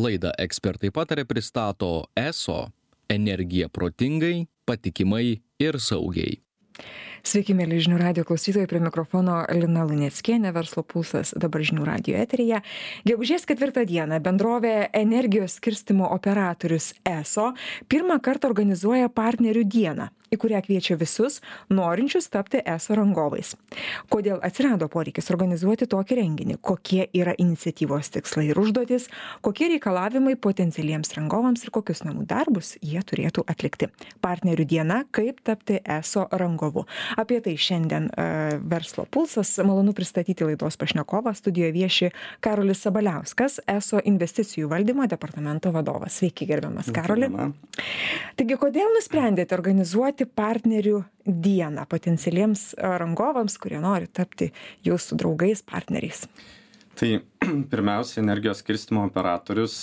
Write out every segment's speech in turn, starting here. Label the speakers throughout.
Speaker 1: Laidą ekspertai patarė pristato ESO energija protingai, patikimai ir saugiai.
Speaker 2: Sveiki, mėly žinių radio klausytojai, prie mikrofono Lina Luneckienė, verslo pulsas dabar žinių radio eteryje. Gegužės ketvirtą dieną bendrovė energijos skirstimo operatorius ESO pirmą kartą organizuoja partnerių dieną į kurią kviečia visus norinčius tapti eso rangovais. Kodėl atsirado poreikis organizuoti tokį renginį, kokie yra iniciatyvos tikslai ir užduotis, kokie reikalavimai potencialiems rangovams ir kokius namų darbus jie turėtų atlikti. Partnerių diena, kaip tapti eso rangovu. Apie tai šiandien uh, verslo pulsas. Malonu pristatyti laidos pašnekovą. Studijoje vieši Karolis Sabaliauskas, eso investicijų valdymo departamento vadovas. Sveiki, gerbiamas Karoli. Taigi, kodėl nusprendėte organizuoti partnerių dieną potencialiems rangovams, kurie nori tapti jūsų draugais, partneriais?
Speaker 3: Tai pirmiausia, energijos skirstimo operatorius,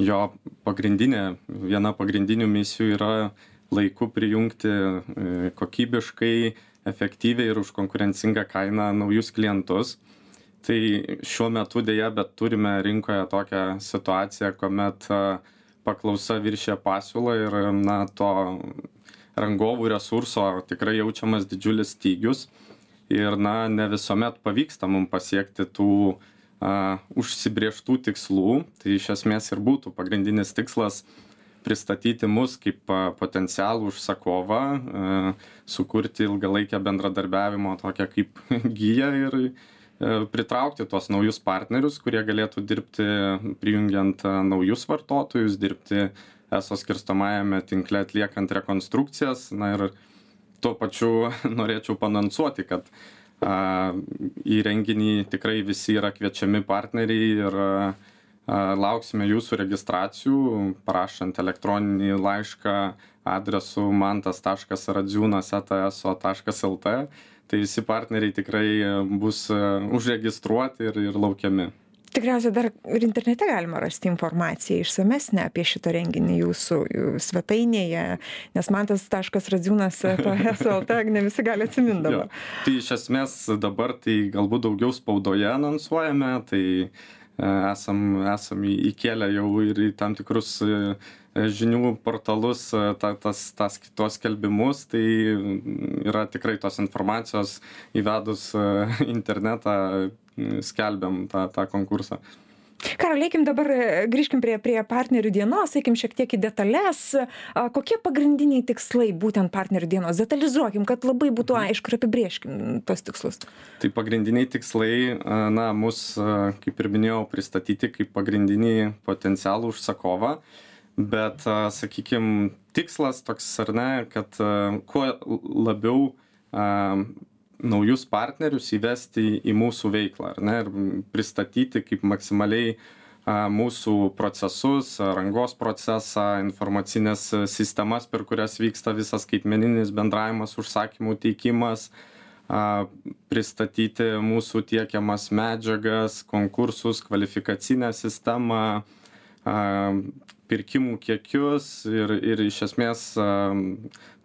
Speaker 3: jo pagrindinė, viena pagrindinių misijų yra laiku prijungti e, kokybiškai, efektyviai ir už konkurencingą kainą naujus klientus. Tai šiuo metu dėja, bet turime rinkoje tokią situaciją, kuomet paklausa viršė pasiūlą ir na, to rangovų resurso tikrai jaučiamas didžiulis stygius ir na ne visuomet pavyksta mum pasiekti tų a, užsibrieštų tikslų. Tai iš esmės ir būtų pagrindinis tikslas pristatyti mus kaip potencialų užsakovą, sukurti ilgalaikę bendradarbiavimo tokią kaip gyją ir a, pritraukti tuos naujus partnerius, kurie galėtų dirbti prijungiant naujus vartotojus, dirbti eso skirstomajame tinkle atliekant rekonstrukcijas. Na ir tuo pačiu norėčiau panansuoti, kad a, į renginį tikrai visi yra kviečiami partneriai ir a, lauksime jūsų registracijų, parašant elektroninį laišką adresu mantas.radziūnas.eso.lt. Tai visi partneriai tikrai bus užregistruoti ir, ir laukiami.
Speaker 2: Tikriausiai dar ir internete galima rasti informaciją išsamesnę apie šitą renginį jūsų svetainėje nes mantas taškas radziūnas es lt ne visi gali atsimint dabar
Speaker 3: tai iš esmės dabar tai galbūt daugiau spaudoje anonsuojame tai e, esam esam įkėlę jau ir į tam tikrus e, žinių portalus e, ta, tas, tas, tuos skelbimus, tai yra tikrai tos informacijos įvedus internetą skelbiam tą, tą konkursą.
Speaker 2: Karolėkim dabar, e, grįžkim prie, prie partnerių dienos, eikim šiek tiek į detalės. Kokie pagrindiniai tikslai būtent partnerių dienos? Detalizuokim, kad labai būtų mhm. aišku ir apibrieškim tos tikslus.
Speaker 3: Tai pagrindiniai tikslai, na, mus, kaip ir minėjau, pristatyti kaip pagrindinį potencialų užsakovą, bet, sakykime, tikslas toks ar ne, kad kuo labiau naujus partnerius įvesti į mūsų veiklą, ar ne, ir pristatyti kaip maksimaliai mūsų procesus, rangos procesą, informacinės sistemas, per kurias vyksta visas skaitmeninis bendravimas, užsakymų teikimas, pristatyti mūsų tiekiamas medžiagas, konkursus, kvalifikacinę sistemą, pirkimų kiekius ir, ir iš esmės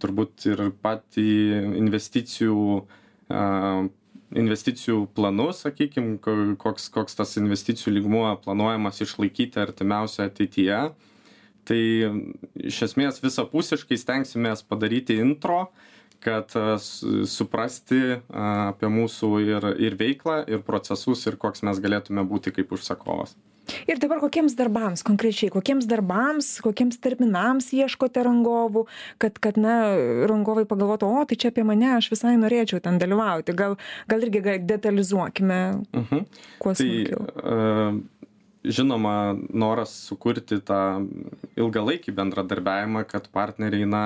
Speaker 3: turbūt ir patį investicijų investicijų planus, sakykime, koks, koks tas investicijų lygmuo planuojamas išlaikyti artimiausioje ateityje. Tai iš esmės visapusiškai stengsimės padaryti intro, kad suprasti apie mūsų ir, ir veiklą, ir procesus, ir koks mes galėtume būti kaip užsakovas
Speaker 2: ir dabar kokiems darbams konkrečiai kokiems darbams kokiems terminams ieškote rangovų kad kad na rangovai pagalvotų o tai čia apie mane aš visai norėčiau ten dalyvauti. Gal gal irgi detalizuokime
Speaker 3: mhm.
Speaker 2: kuo
Speaker 3: tai,
Speaker 2: smulkiau
Speaker 3: e, žinoma noras sukurti tą ilgalaikį bendradarbiavimą kad partneriai na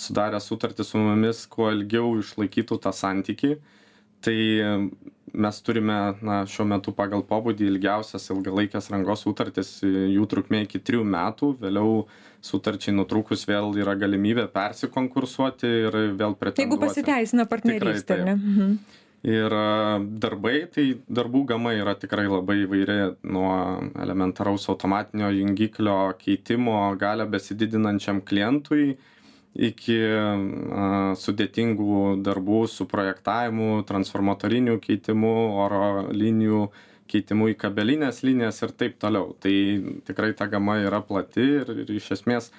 Speaker 3: sudarę sutartį su mumis kuo ilgiau išlaikytų tą santykį tai mes turime na šiuo metu pagal pobūdį ilgiausias ilgalaikės rangos sutartis jų trukmė iki trijų metų vėliau sutarčiai nutrūkus vėl yra galimybė persikonkursuoti ir vėl pretenduoti.
Speaker 2: Jeigu pasiteisina partnerystė ar ne? Mhm.
Speaker 3: Ir darbai, tai darbų gama yra tikrai labai įvairi nuo elementaraus automatinio jungiklio keitimo galę besididinančiam klientui iki sudėtingų darbų su projektavimu, transformatoriniu keitimu, oro linijų keitimu į kabelines linijas ir taip toliau. Tai tikrai ta gama yra plati ir ir iš esmės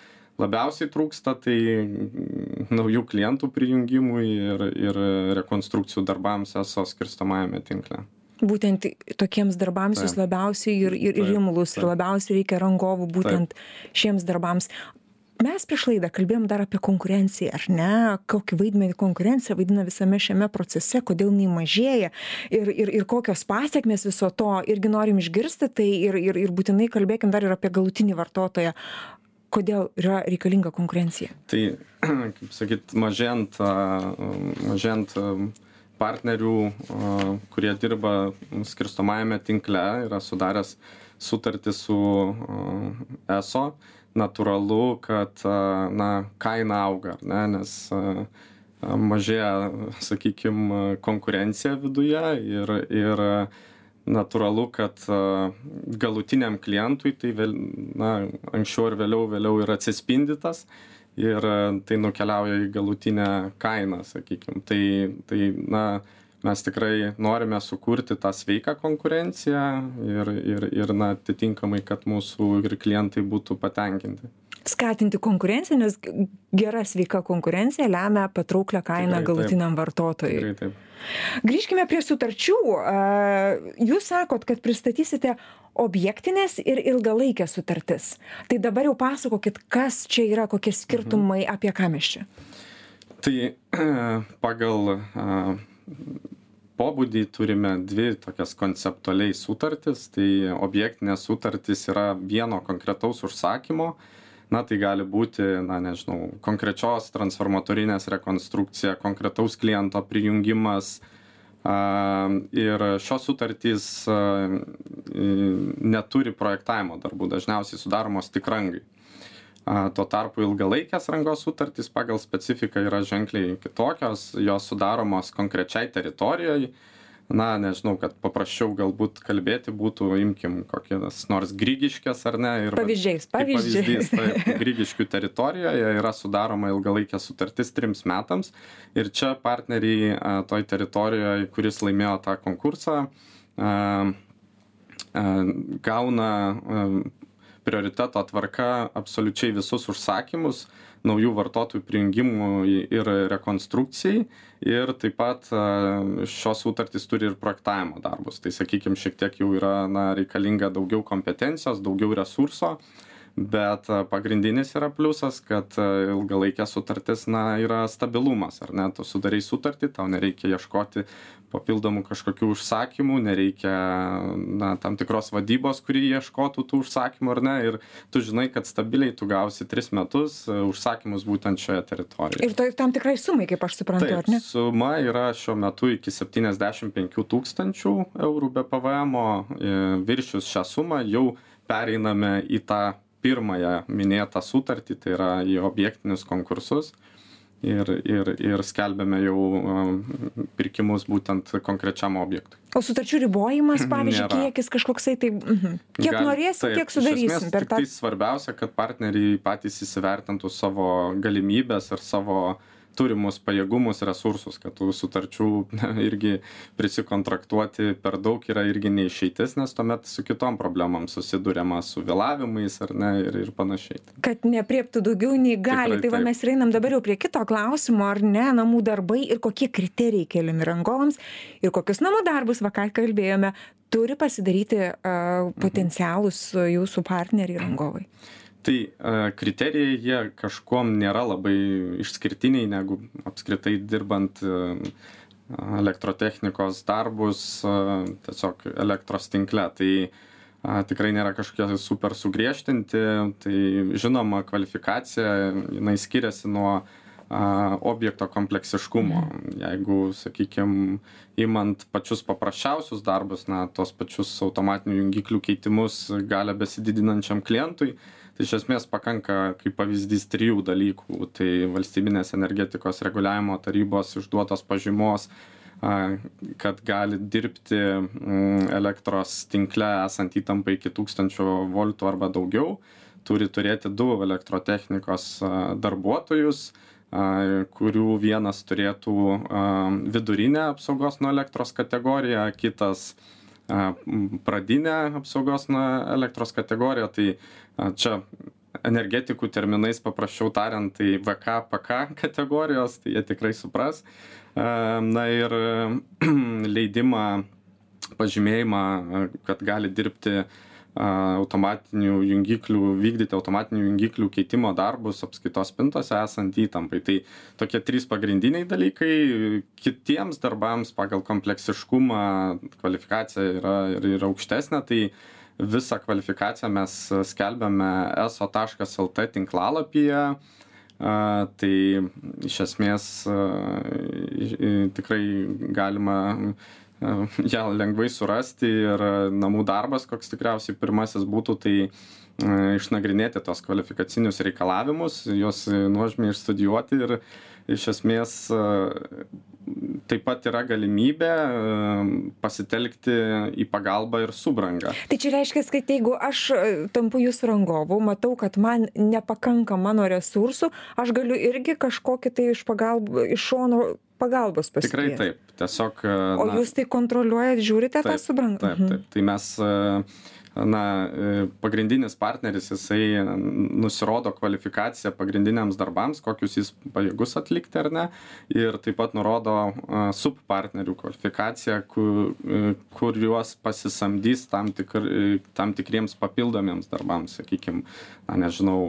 Speaker 3: labiausiai trūksta tai naujų klientų prijungimui ir ir rekonstrukcijų darbams eso skirstomajame tinkle.
Speaker 2: Būtent tokiems darbams jūs labiausiai ir ir ir imlūs ir labiausiai reikia rangovų būtent šiems darbams mes prieš laidą kalbėjom dar apie konkurenciją ar ne? Kokį vaidmenį konkurencija vaidina visame šiame procese kodėl jinai mažėja ir ir ir kokios pasekmės viso to irgi norim išgirsti tai ir ir ir būtinai kalbėkim dar ir apie galutinį vartotoją. Kodėl yra reikalinga konkurencija?
Speaker 3: Tai kaip sakyt mažėjant mažėjant partnerių kurie dirba skirstomajame tinkle yra sudaręs sutartį su eso natūralu kad na kaina auga ne nes mažėja sakykim konkurencija viduje ir ir natūralu kad galutiniam klientui tai vėl na anksčiau ar vėliau vėliau ir atsispindi tas ir tai nukeliauja į galutinę kainą sakykim. Tai tai na mes tikrai norime sukurti tą sveiką konkurenciją ir ir ir na atitinkamai kad mūsų ir klientai būtų patenkinti.
Speaker 2: Skatinti konkurenciją nes gera sveika konkurencija lemia patrauklią kainą galutiniam vartotojui. Grįžkime prie sutarčių. Jūs sakot kad pristatysite objektines ir ilgalaikes sutartis. Tai dabar jau pasakokit kas čia yra kokie skirtumai apie ką mes čia?
Speaker 3: Tai pagal pobūdį turime dvi tokias konceptualiai sutartis. Tai objektinės sutartys yra vieno konkretaus užsakymo. Na tai gali būti na nežinau konkrečios transformatorinės rekonstrukcija konkretaus kliento prijungimas. Ir šios sutartys neturi projektavimo darbų dažniausiai sudaromos tik rangai tuo tarpu ilgalaikės rangos sutartys pagal specifiką yra ženkliai kitokios jos sudaromos konkrečiai teritorijoj. Na nežinau kad paprasčiau galbūt kalbėti būtų imkim kokias nors grigiškes ar ne ir
Speaker 2: pavyzdžiais
Speaker 3: kaip pavyzdys taip grigiškių teritorijoje yra sudaroma ilgalaikė sutartis trims metams. Ir čia partneriai toj teritorijoj kuris laimėjo tą konkursą gauna prioriteto tvarka absoliučiai visus užsakymus naujų vartotojų prijungimui ir rekonstrukcijai. Ir taip pat šios sutartys turi ir projektavimo darbus. Tai sakykim šiek tiek jau yra na reikalinga daugiau kompetencijos daugiau resurso bet pagrindinis yra pliusas kad ilgalaikė sutartis na yra stabilumas ar ne? Tu sudarei sutartį tau nereikia ieškoti papildomų kažkokių užsakymų nereikia na tam tikros vadybos kuri ieškotų tų užsakymų ar ne? Ir tu žinai kad stabiliai tu gausi tris metus užsakymus būtent šioje teritorijoje.
Speaker 2: Ir toj tam tikrai sumai kaip aš suprantu ar ne?
Speaker 3: suma yra šiuo metu iki septyniasdešim penkių tūkstančių eurų be pvmo viršijus šią sumą jau pereiname į tą pirmąją minėtą sutartį tai yra į objektinius konkursus. Ir ir ir skelbiame jau pirkimus būtent konkrečiam objektui.
Speaker 2: O sutarčių ribojimas pavyzdžiui kiekis kažkoksai tai mhm. Kiek norėsim tiek sudarysim per tą
Speaker 3: tiktai svarbiausia kad partneriai patys įsivertintų savo galimybes ir savo turimus pajėgumus resursus kad tų sutarčių irgi prisikontraktuoti per daug yra irgi ne išeitis nes tuomet su kitom problemom susiduriama su vėlavimais ar ne ir ir panašiai.
Speaker 2: Kad neaprėptų daugiau nei gali. Tai va mes ir einam dabar jau prie kito klausimo ar ne namų darbai ir kokie kriterijai keliami rangovams ir kokius namų darbus va ką kalbėjome turi pasidaryti potencialūs jūsų partneriai rangovai
Speaker 3: tai kriterijai jie kažkuom nėra labai išskirtiniai negu apskritai dirbant elektrotechnikos darbus tiesiog elektros tinkle. Tai tikrai nėra kažkokie super sugriežtinti. Tai žinoma kvalifikacija jinai skiriasi nuo objekto kompleksiškumo. Jeigu sakykim imant pačius paprasčiausius darbus na tuos pačius automatinių jungiklių keitimus galią besididinančiam klientui tai iš esmės pakanka kaip pavyzdys trijų dalykų. Tai valstybinės energetikos reguliavimo tarybos išduotos pažymos kad gali dirbti elektros tinkle esant įtampai iki tūkstančio voltų arba daugiau. Turi turėti du elektrotechnikos darbuotojus kurių vienas turėtų vidurinę apsaugos nuo elektros kategoriją kitas pradinę apsaugos nuo elektros kategoriją, tai čia energetikų terminais paprasčiau tariant, tai VK, PK kategorijos, tai jie tikrai supras. Na ir leidimą, pažymėjimą, kad gali dirbti automatinių jungiklių, vykdyti automatinių jungiklių keitimo darbus apskaitos spintose esant įtampai. Tai tokie trys pagrindiniai dalykai. Kitiems darbams pagal kompleksiškumą kvalifikacija yra ir aukštesnė. Tai visą kvalifikaciją mes skelbiame eso.lt tinklalapyje. Tai iš esmės tikrai galima ją lengvai surasti ir namų darbas, koks tikriausiai pirmasis būtų, tai išnagrinėti tos kvalifikacinius reikalavimus, juos nuožmiai išstudijuoti ir iš esmės taip pat yra galimybė pasitelkti į pagalbą ir subrangą.
Speaker 2: Tai čia reiškia, kad jeigu aš tampu jūsų rangovu, matau, kad man nepakanka mano resursų, aš galiu irgi kažkokį tai iš, pagalb, iš šono pagalbos
Speaker 3: pasikviesti. Tikrai taip. Tiesiog.
Speaker 2: O na, jūs tai kontroliuojate, žiūrite
Speaker 3: taip,
Speaker 2: tą subrangą?
Speaker 3: Taip, taip. Mhm. Tai mes na, pagrindinis partneris, jisai nusirodo kvalifikaciją pagrindiniams darbams, kokius jis pajėgus atlikti ar ne, ir taip pat nurodo subpartnerių kvalifikaciją, kur, kuriuos pasisamdys tam, tikr, tam tikriems papildomiems darbams, sakykime, na nežinau,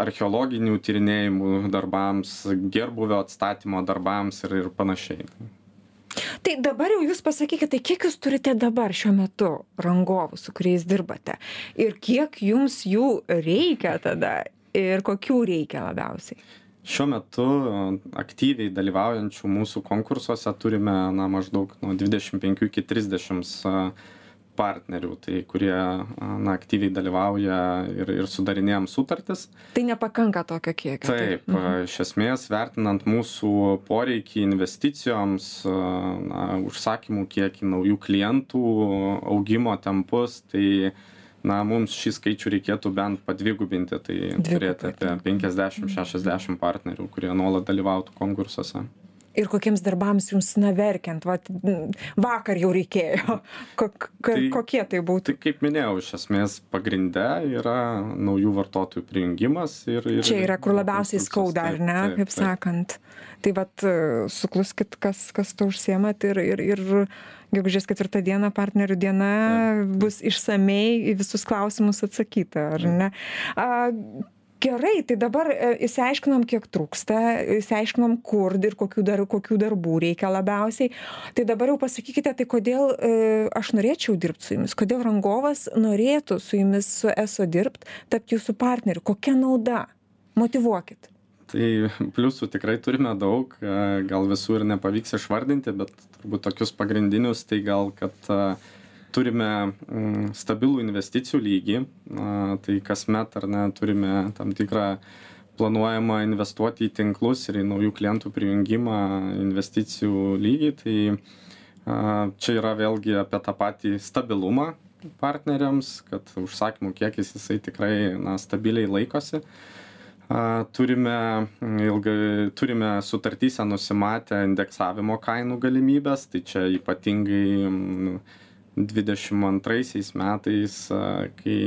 Speaker 3: archeologinių tyrinėjimų darbams, gerbuvio atstatymo darbams ir, ir panašiai.
Speaker 2: Tai dabar jau jūs pasakykite, tai kiek jūs turite dabar šiuo metu rangovų, su kuriais dirbate? Ir kiek jums jų reikia tada? Ir kokių reikia labiausiai?
Speaker 3: Šiuo metu aktyviai dalyvaujančių mūsų konkursuose turime na, maždaug nuo 25 iki 30 partnerių, tai kurie na, aktyviai dalyvauja ir, ir sudarinėjom sutartis.
Speaker 2: Tai nepakanka tokio kiekio.
Speaker 3: Taip, tai. mhm. iš esmės vertinant mūsų poreikį investicijoms, na, užsakymų kiekį, naujų klientų, augimo tempus, tai na, mums šį skaičių reikėtų bent padvigubinti, tai Dvigubinti. turėti apie 50-60 partnerių, kurie nuolat dalyvautų konkursuose
Speaker 2: ir kokiems darbams jums na verkiant vat vakar jau reikėjo. Kok ka tai, kokie tai būtų?
Speaker 3: tai kaip minėjau iš esmės pagrinde yra naujų vartotojų prijungimas ir, ir
Speaker 2: čia yra kur labiausiai skauda ar ne taip, kaip taip. sakant? Tai vat sukluskit kas kas tuo užsiemat ir ir ir gegužės ketvirtą dieną partnerių diena bus išsamiai į visus klausimus atsakyta ar ne? A gerai tai dabar e, išsiaiškinom kiek trūksta išsiaiškinom kur ir kokių dar kokių darbų reikia labiausiai. Tai dabar jau pasakykite tai kodėl e, aš norėčiau dirbt su jumis? Kodėl rangovas norėtų su jumis su eso dirbt tapt jūsų partneriu? Kokia nauda? Motyvuokit
Speaker 3: Tai pliusų tikrai turime daug, e, gal visų ir nepavyks išvardinti, bet turbūt tokius pagrindinius, tai gal, kad turime mm, stabilų investicijų lygį, tai kasmet ar ne turime tam tikrą planuojama investuoti į tinklus ir į naujų klientų prijungimą investicijų lygį, tai čia yra vėlgi apie tą patį stabilumą partneriams, kad užsakymų kiekis jisai tikrai na, stabiliai laikosi. Turime, ilgai, turime sutartyse nusimatę indeksavimo kainų galimybės, tai čia ypatingai dvidešim antraisiais metais kai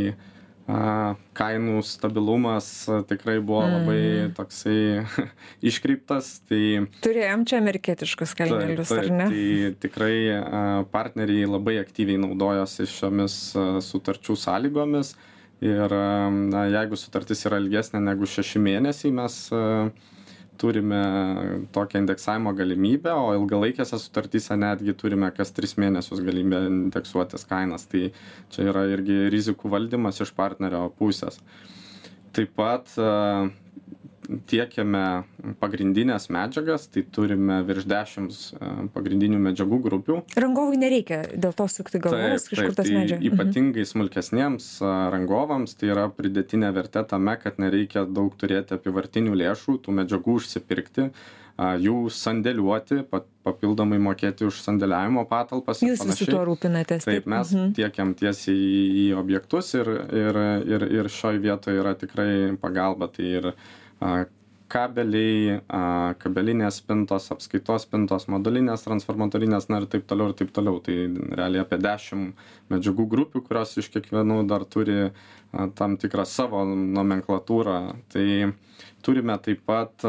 Speaker 3: kainų stabilumas tikrai buvo labai mm. toksai iškreiptas. Tai,
Speaker 2: Turėjom čia amerikietiškus kalnelius,
Speaker 3: tai,
Speaker 2: ar ne?
Speaker 3: Tai tikrai partneriai labai aktyviai naudojosi šiomis sutarčių sąlygomis ir na, jeigu sutartis yra ilgesnė negu šeši mėnesiai, mes turime tokią indeksavimo galimybę o ilgalaikėse sutartyse netgi turime kas tris mėnesius galimybę indeksuotis kainas. Tai čia yra irgi rizikų valdymas iš partnerio pusės. Taip pat tiekiame pagrindines medžiagas tai turime virš dešims e, pagrindinių medžiagų grupių.
Speaker 2: Rangovui nereikia dėl to sukti galvos iš kur tas
Speaker 3: tai
Speaker 2: medžiagas
Speaker 3: ypatingai smulkesniems e, rangovams tai yra pridėtinė vertė tame kad nereikia daug turėti apyvartinių lėšų tų medžiagų užsipirkti jų sandėliuoti papildomai mokėti už sandėliavimo patalpas
Speaker 2: jūs visu tuo rūpinatės
Speaker 3: taip mes mhm. tiekiam tiesiai į objektus ir ir ir ir šioj vietoj yra tikrai pagalba tai ir kabeliai kabelinės spintos apskaitos spintos modulinės transformatorinės na ir taip toliau ir taip toliau. Tai realiai apie dešim medžiagų grupių kurios iš kiekvienų dar turi tam tikrą savo nomenklatūrą. Tai turime taip pat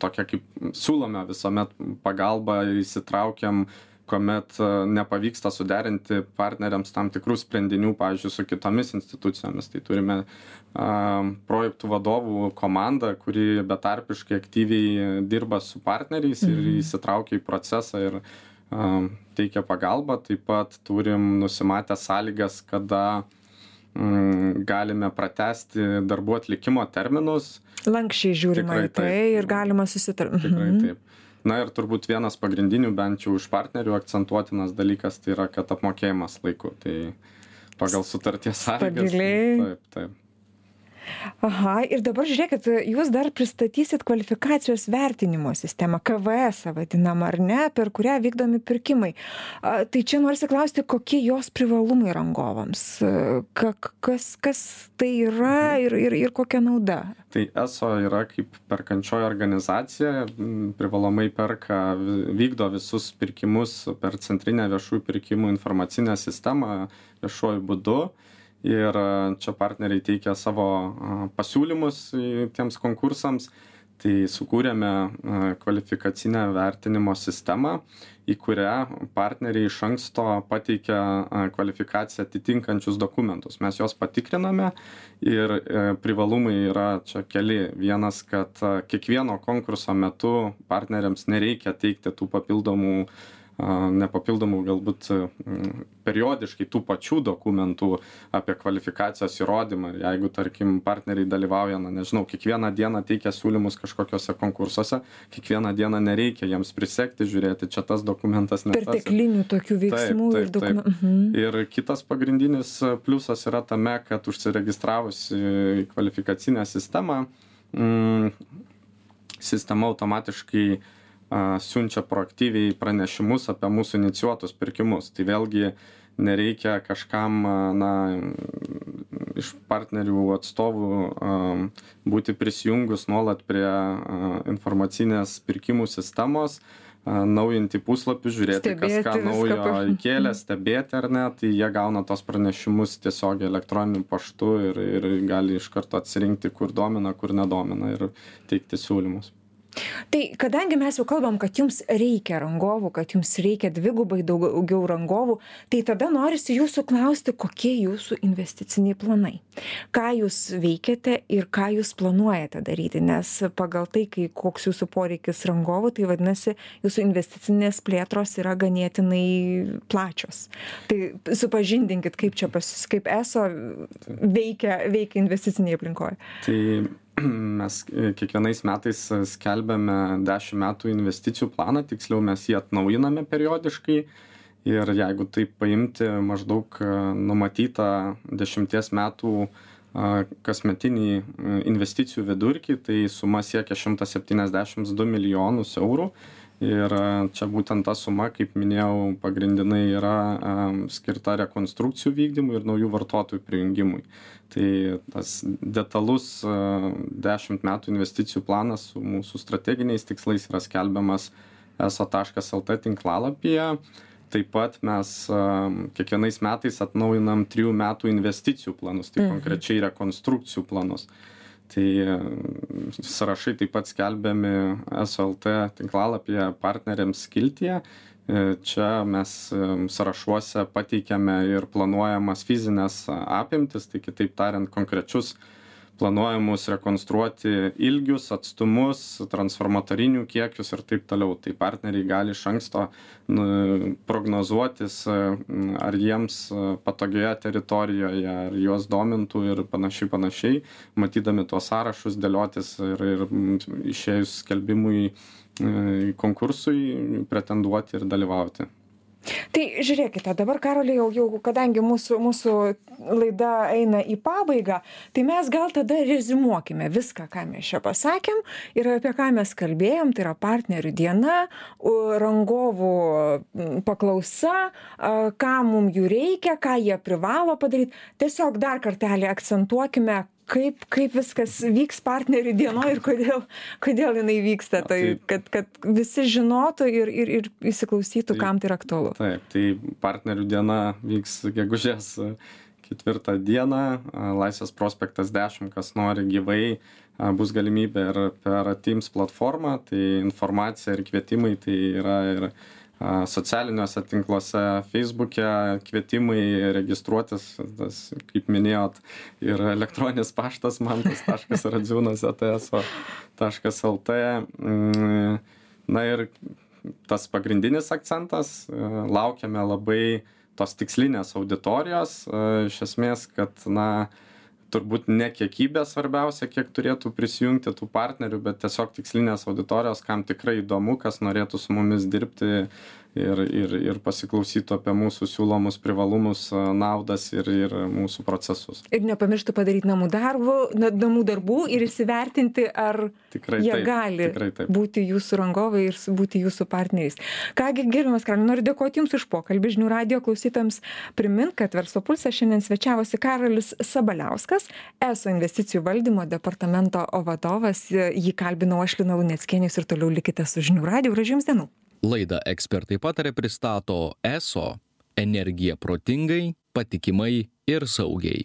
Speaker 3: tokią kaip siūlome visuomet pagalbą įsitraukiam kuomet nepavyksta suderinti partneriams tam tikrų sprendinių pavyzdžiui su kitomis institucijomis. Tai turime projektų vadovų komandą kuri betarpiškai aktyviai dirba su partneriais ir mhm. įsitraukia į procesą ir teikia pagalbą. Taip pat turim nusimatę sąlygas kada mm, galime pratęsti darbų atlikimo terminus.
Speaker 2: Lankščiai žiūrima į tai ir galima susitart
Speaker 3: tikrai mhm. taip na ir turbūt vienas pagrindinių bent jau iš partnerių akcentuotinas dalykas tai yra kad apmokėjimas laiku. Tai pagal sutarties sąlygas. Taip taip
Speaker 2: aha ir dabar žiūrėkit jūs dar pristatysit kvalifikacijos vertinimo sistemą kvesą vadinamą ar ne per kurią vykdomi pirkimai. A tai čia norisi klausti kokie jos privalumai rangovams? Ka kas kas tai yra ir ir ir kokia nauda?
Speaker 3: Tai eso yra kaip perkančioji organizacija privalomai perka vykdo visus pirkimus per centrinę viešųjų pirkimų informacinę sistemą viešuoju būdu ir čia partneriai teikia savo pasiūlymus tiems konkursams. Tai sukūrėme kvalifikacinę vertinimo sistemą į kurią partneriai iš anksto pateikia kvalifikaciją atitinkančius dokumentus. Mes juos patikriname ir e, privalumai yra čia keli. Vienas kad kiekvieno konkurso metu partneriams nereikia teikti tų papildomų ne papildomų galbūt periodiškai tų pačių dokumentų apie kvalifikacijos įrodymą. Jeigu tarkim partneriai dalyvauja na nežinau kiekvieną dieną teikia siūlymus kažkokiuose konkursuose kiekvieną dieną nereikia jiems prisegti žiūrėti čia tas dokumentas tas.
Speaker 2: Perteklinių tokių veiksmų ir dokumentų mhm.
Speaker 3: ir kitas pagrindinis pliusas yra tame kad užsiregistravus į kvalifikacinę sistemą mm, sistema automatiškai siunčia proaktyviai pranešimus apie mūsų inicijuotus pirkimus. Tai vėlgi nereikia kažkam na iš partnerių atstovų būti prisijungus nuolat prie informacinės pirkimų sistemos naujinti puslapius žiūrėti kas ką naujo įkėlė stebėti ar ne tai jie gauna tuos pranešimus tiesiogiai elektroniniu paštu ir ir gali iš karto atsirinkti kur domina kur nedomina ir teikti siūlymus
Speaker 2: tai kadangi mes jau kalbam kad jums reikia rangovų kad jums reikia dvigubai daugiau rangovų tai tada norisi jūsų klausti kokie jūsų investiciniai planai. Ką jūs veikiate ir ką jūs planuojate daryti nes pagal tai kai koks jūsų poreikis rangovų tai vadinasi jūsų investicinės plėtros yra ganėtinai plačios. Tai supažindinkit kaip čia pas jus kaip eso veikia veikia investicinėj aplinkoj
Speaker 3: tai mes kiekvienais metais skelbiame dešim metų investicijų planą tiksliau mes jį atnaujiname periodiškai. Ir jeigu taip paimti maždaug numatytą dešimties metų kasmetinį investicijų vidurkį tai suma siekia šimtas septyniasdešims du milijonus eurų ir čia būtent ta suma kaip minėjau pagrindinai yra skirta rekonstrukcijų vykdymui ir naujų vartotojų prijungimui. Tai tas detalus dešimt metų investicijų planas su mūsų strateginiais tikslais yra skelbiamas eso taškas lt tinklalapyje. Taip pat mes kiekvienais metais atnaujinam trijų metų investicijų planus tai mhm. konkrečiai rekonstrukcijų planus tai sąrašai taip pat skelbiami eso lt tinklalapyje partneriams skiltyje. E, čia mes sąrašuose pateikiame ir planuojamas fizines apimtis tai kitaip tariant konkrečius planuojamus rekonstruoti ilgius atstumus transformatorinių kiekius ir taip toliau. Tai partneriai gali iš anksto nu prognozuotis ar jiems patogioje teritorijoje ar juos domintų ir panašiai panašiai matydami tuos sąrašus dėliotis ir ir išėjus skelbimui konkursui pretenduoti ir dalyvauti
Speaker 2: tai žiūrėkite dabar karoli jau jau kadangi mūsų mūsų laida eina į pabaigą tai mes gal tada reziumuokime viską ką mes čia pasakėm ir apie ką mes kalbėjom. Tai yra partnerių diena rangovų paklausa ką mum jų reikia ką jie privalo padaryt. Tiesiog dar kartelį akcentuokime kaip kaip viskas vyks partnerių dienoj ir kodėl kodėl jinai vyksta. Tai kad kad visi žinotų ir ir ir įsiklausytų kam tai yra aktualu.
Speaker 3: taip tai partnerių diena vyks gegužės ketvirtą dieną. Laisvės prospektas dešim kas nori gyvai bus galimybė ir per teams platformą. Tai informacija ir kvietimai tai yra ir socialiniuose tinkluose feisbuke kvietimai registruotis tas kaip minėjot ir elektroninis paštas mantas taškas radziūnas eta eso taškas lt mm, na ir tas pagrindinis akcentas laukiame labai tos tikslinės auditorijos iš esmės kad na turbūt ne kiekybė svarbiausia kiek turėtų prisijungti tų partnerių bet tiesiog tikslinės auditorijos kam tikrai įdomu kas norėtų su mumis dirbti ir ir ir pasiklausytų apie mūsų siūlomus privalumus naudas ir ir mūsų procesus.
Speaker 2: Ir nepamirštų padaryt namų darbų na namų darbų ir įsivertinti ar
Speaker 3: tikrai
Speaker 2: jie gali būti jūsų rangovai ir būti jūsų partneriais. Ką gi gerbiamas karoli noriu dėkoti jums už pokalbį. Žinių radijo klausytojams primint kad verslo pulse šiandien svečiavosi karolis sabaliauskas eso investicijų valdymo departamento vadovas. Jį kalbinau aš lina luneckienė jūs ir toliau likite su žinių radiju gražių jums dienų
Speaker 1: Laidą ekspertai patarė pristato ESO energija protingai, patikimai ir saugiai.